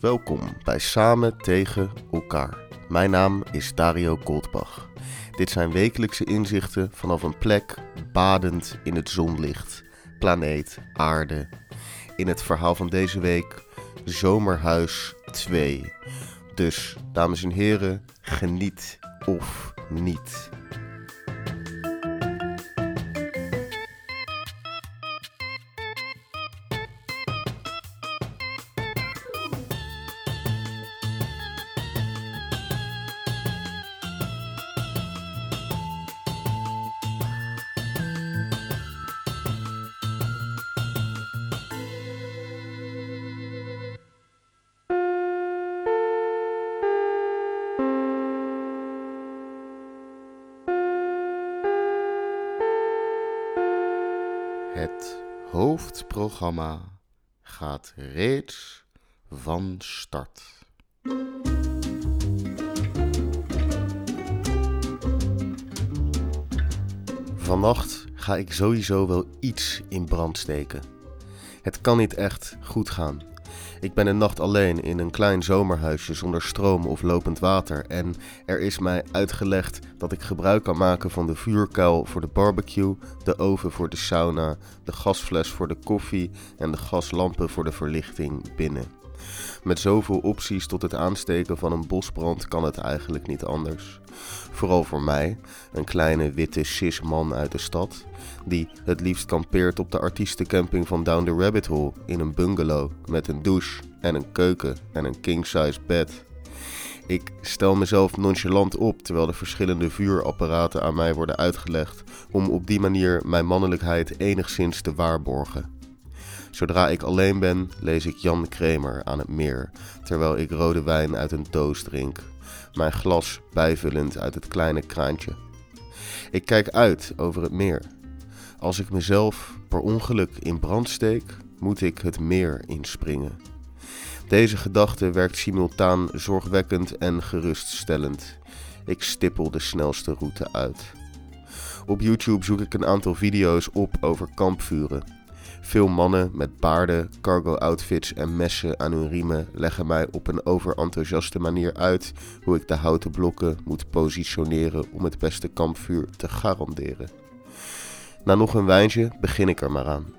Welkom bij Samen tegen elkaar. Mijn naam is Dario Goldbach. Dit zijn wekelijkse inzichten vanaf een plek badend in het zonlicht, planeet Aarde. In het verhaal van deze week Zomerhuis 2. Dus, dames en heren, geniet of niet. Hoofdprogramma gaat reeds van start. Vannacht ga ik sowieso wel iets in brand steken. Het kan niet echt goed gaan. Ik ben een nacht alleen in een klein zomerhuisje zonder stroom of lopend water en er is mij uitgelegd dat ik gebruik kan maken van de vuurkuil voor de barbecue, de oven voor de sauna, de gasfles voor de koffie en de gaslampen voor de verlichting binnen. Met zoveel opties tot het aansteken van een bosbrand kan het eigenlijk niet anders. Vooral voor mij, een kleine witte cis man uit de stad, die het liefst kampeert op de artiestencamping van Down the Rabbit Hole in een bungalow met een douche en een keuken en een king-size bed. Ik stel mezelf nonchalant op terwijl de verschillende vuurapparaten aan mij worden uitgelegd om op die manier mijn mannelijkheid enigszins te waarborgen. Zodra ik alleen ben, lees ik Jan Kremer aan het meer, terwijl ik rode wijn uit een doos drink, mijn glas bijvullend uit het kleine kraantje. Ik kijk uit over het meer. Als ik mezelf per ongeluk in brand steek, moet ik het meer inspringen. Deze gedachte werkt simultaan zorgwekkend en geruststellend. Ik stippel de snelste route uit. Op YouTube zoek ik een aantal video's op over kampvuren. Veel mannen met baarden, cargo outfits en messen aan hun riemen leggen mij op een overenthousiaste manier uit hoe ik de houten blokken moet positioneren om het beste kampvuur te garanderen. Na nog een wijntje begin ik er maar aan.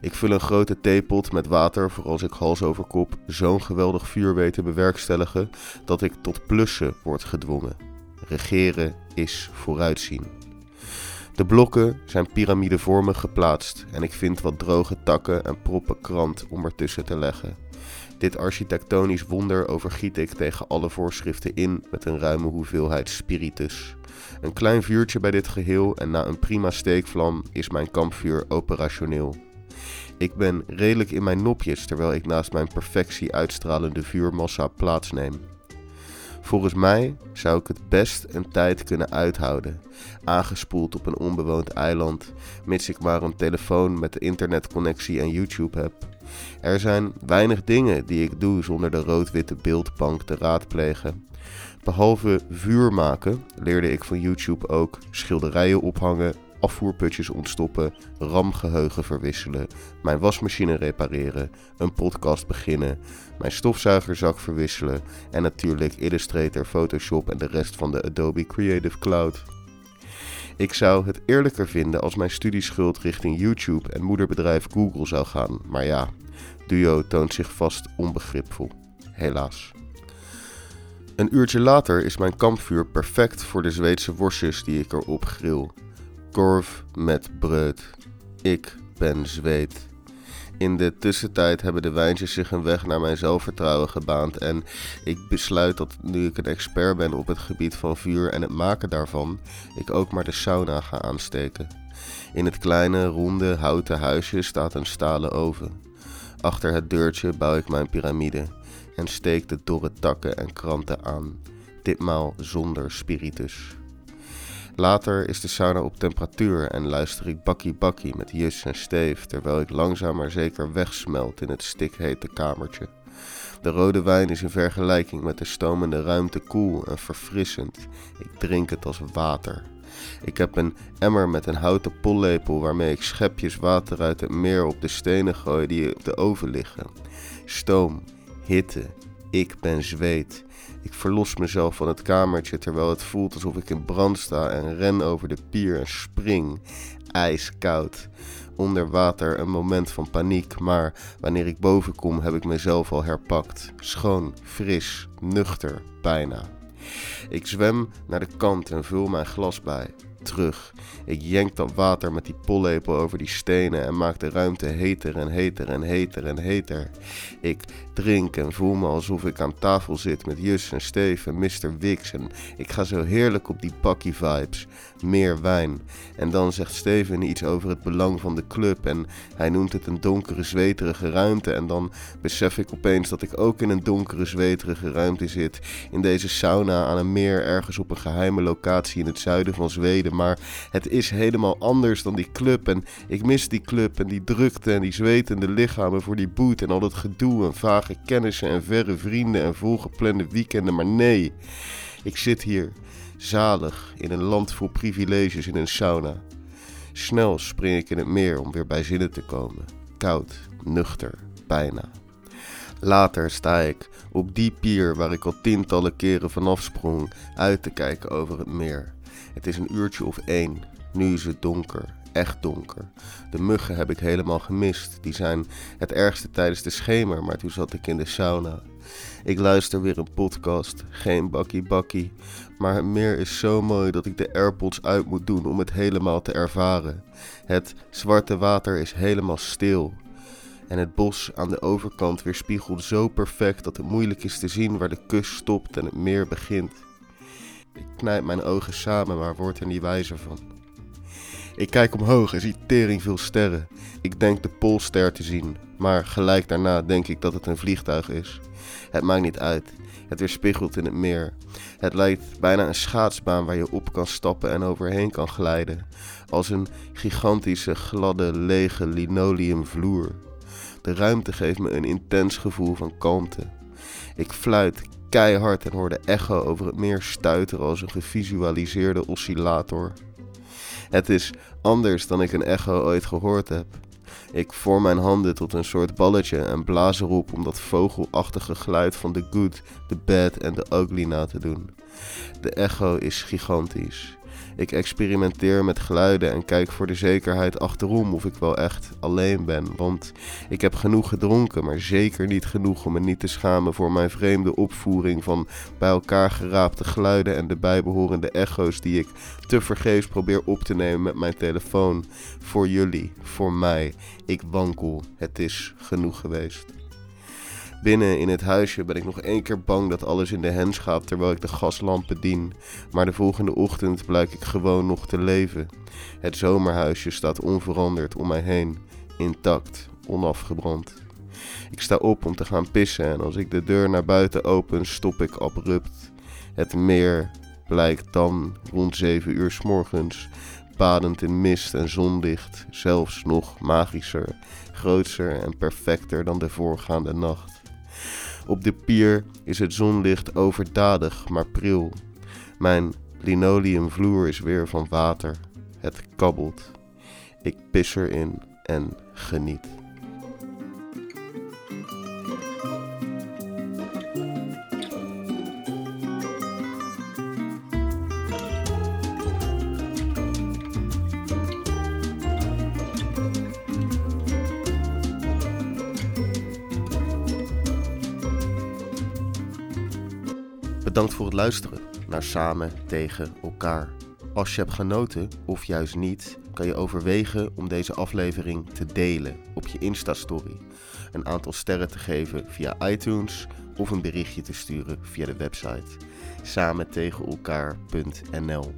Ik vul een grote theepot met water voor als ik hals over kop zo'n geweldig vuur weet te bewerkstelligen dat ik tot plussen word gedwongen. Regeren is vooruitzien. De blokken zijn piramidevormig geplaatst en ik vind wat droge takken en proppen krant om ertussen te leggen. Dit architectonisch wonder overgiet ik tegen alle voorschriften in met een ruime hoeveelheid spiritus. Een klein vuurtje bij dit geheel en na een prima steekvlam is mijn kampvuur operationeel. Ik ben redelijk in mijn nopjes terwijl ik naast mijn perfectie uitstralende vuurmassa plaatsneem. Volgens mij zou ik het best een tijd kunnen uithouden, aangespoeld op een onbewoond eiland, mits ik maar een telefoon met internetconnectie en YouTube heb. Er zijn weinig dingen die ik doe zonder de rood-witte beeldbank te raadplegen. Behalve vuur maken leerde ik van YouTube ook schilderijen ophangen, afvoerputjes ontstoppen, RAM-geheugen verwisselen, mijn wasmachine repareren, een podcast beginnen, mijn stofzuigerzak verwisselen en natuurlijk Illustrator, Photoshop en de rest van de Adobe Creative Cloud. Ik zou het eerlijker vinden als mijn studieschuld richting YouTube en moederbedrijf Google zou gaan, maar ja, Duo toont zich vast onbegripvol. Helaas. Een uurtje later is mijn kampvuur perfect voor de Zweedse worstjes die ik erop grill. Korf met breud. Ik ben Zweed. In de tussentijd hebben de wijntjes zich een weg naar mijn zelfvertrouwen gebaand en ik besluit dat nu ik een expert ben op het gebied van vuur en het maken daarvan, ik ook maar de sauna ga aansteken. In het kleine, ronde, houten huisje staat een stalen oven. Achter het deurtje bouw ik mijn piramide en steek de dorre takken en kranten aan, ditmaal zonder spiritus. Later is de sauna op temperatuur en luister ik bakkie bakkie met Jus en Steef terwijl ik langzaam maar zeker wegsmelt in het stikhete kamertje. De rode wijn is in vergelijking met de stomende ruimte koel en verfrissend. Ik drink het als water. Ik heb een emmer met een houten pollepel waarmee ik schepjes water uit het meer op de stenen gooi die op de oven liggen. Stoom, hitte, Ik ben zweet. Ik verlos mezelf van het kamertje terwijl het voelt alsof ik in brand sta en ren over de pier en spring. Ijskoud. Onder water een moment van paniek, maar wanneer ik boven kom heb ik mezelf al herpakt. Schoon, fris, nuchter, bijna. Ik zwem naar de kant en vul mijn glas bij terug. Ik jenk dat water met die pollepel over die stenen en maak de ruimte heter en heter en heter en heter. Ik drink en voel me alsof ik aan tafel zit met Jus en Steve en Mr. Wix en ik ga zo heerlijk op die pakkie vibes. Meer wijn. En dan zegt Steven iets over het belang van de club en hij noemt het een donkere zweterige ruimte en dan besef ik opeens dat ik ook in een donkere zweterige ruimte zit in deze sauna aan een meer ergens op een geheime locatie in het zuiden van Zweden maar het is helemaal anders dan die club. En ik mis die club en die drukte en die zwetende lichamen voor die boot en al dat gedoe en vage kennissen en verre vrienden en volgeplande weekenden. Maar nee, ik zit hier zalig in een land vol privileges in een sauna. Snel spring ik in het meer om weer bij zinnen te komen. Koud, nuchter, bijna. Later sta ik op die pier waar ik al tientallen keren vanaf sprong uit te kijken over het meer. Het is een uurtje of één. Nu is het donker, echt donker. De muggen heb ik helemaal gemist. Die zijn het ergste tijdens de schemer, maar toen zat ik in de sauna. Ik luister weer een podcast, geen bakkie bakkie. Maar het meer is zo mooi dat ik de AirPods uit moet doen om het helemaal te ervaren. Het zwarte water is helemaal stil. En het bos aan de overkant weerspiegelt zo perfect dat het moeilijk is te zien waar de kust stopt en het meer begint. Ik knijp mijn ogen samen, maar word er niet wijzer van. Ik kijk omhoog en zie tering veel sterren. Ik denk de Poolster te zien, maar gelijk daarna denk ik dat het een vliegtuig is. Het maakt niet uit. Het weerspiegelt in het meer. Het lijkt bijna een schaatsbaan waar je op kan stappen en overheen kan glijden. Als een gigantische, gladde, lege linoleumvloer. De ruimte geeft me een intens gevoel van kalmte. Ik fluit keihard en hoor de echo over het meer stuiteren als een gevisualiseerde oscillator. Het is anders dan ik een echo ooit gehoord heb. Ik vorm mijn handen tot een soort balletje en blaas erop om dat vogelachtige geluid van de good, de bad en de ugly na te doen. De echo is gigantisch. Ik experimenteer met geluiden en kijk voor de zekerheid achterom of ik wel echt alleen ben. Want ik heb genoeg gedronken, maar zeker niet genoeg om me niet te schamen voor mijn vreemde opvoering van bij elkaar geraapte geluiden en de bijbehorende echo's die ik te vergeefs probeer op te nemen met mijn telefoon. Voor jullie, voor mij. Ik wankel. Het is genoeg geweest. Binnen in het huisje ben ik nog één keer bang dat alles in de hens gaat terwijl ik de gaslamp bedien. Maar de volgende ochtend blijk ik gewoon nog te leven. Het zomerhuisje staat onveranderd om mij heen, intact, onafgebrand. Ik sta op om te gaan pissen en als ik de deur naar buiten open, stop ik abrupt. Het meer blijkt dan rond 7 uur s morgens, badend in mist en zonlicht, zelfs nog magischer, grootser en perfecter dan de voorgaande nacht. Op de pier is het zonlicht overdadig, maar pril. Mijn linoleumvloer is weer van water. Het kabbelt. Ik pis erin en geniet. Bedankt voor het luisteren naar Samen tegen elkaar. Als je hebt genoten, of juist niet, kan je overwegen om deze aflevering te delen op je Insta-story. Een aantal sterren te geven via iTunes of een berichtje te sturen via de website samentegenelkaar.nl.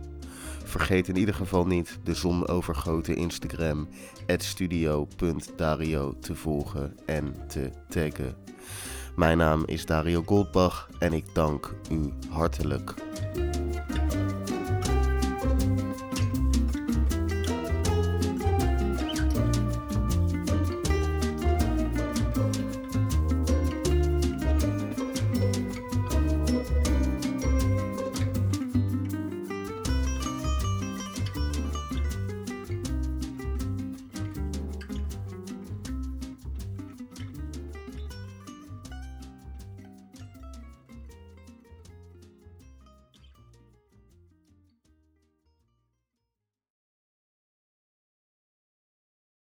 Vergeet in ieder geval niet de zonovergoten Instagram studio.dario te volgen en te taggen. Mijn naam is Dario Goldbach en ik dank u hartelijk.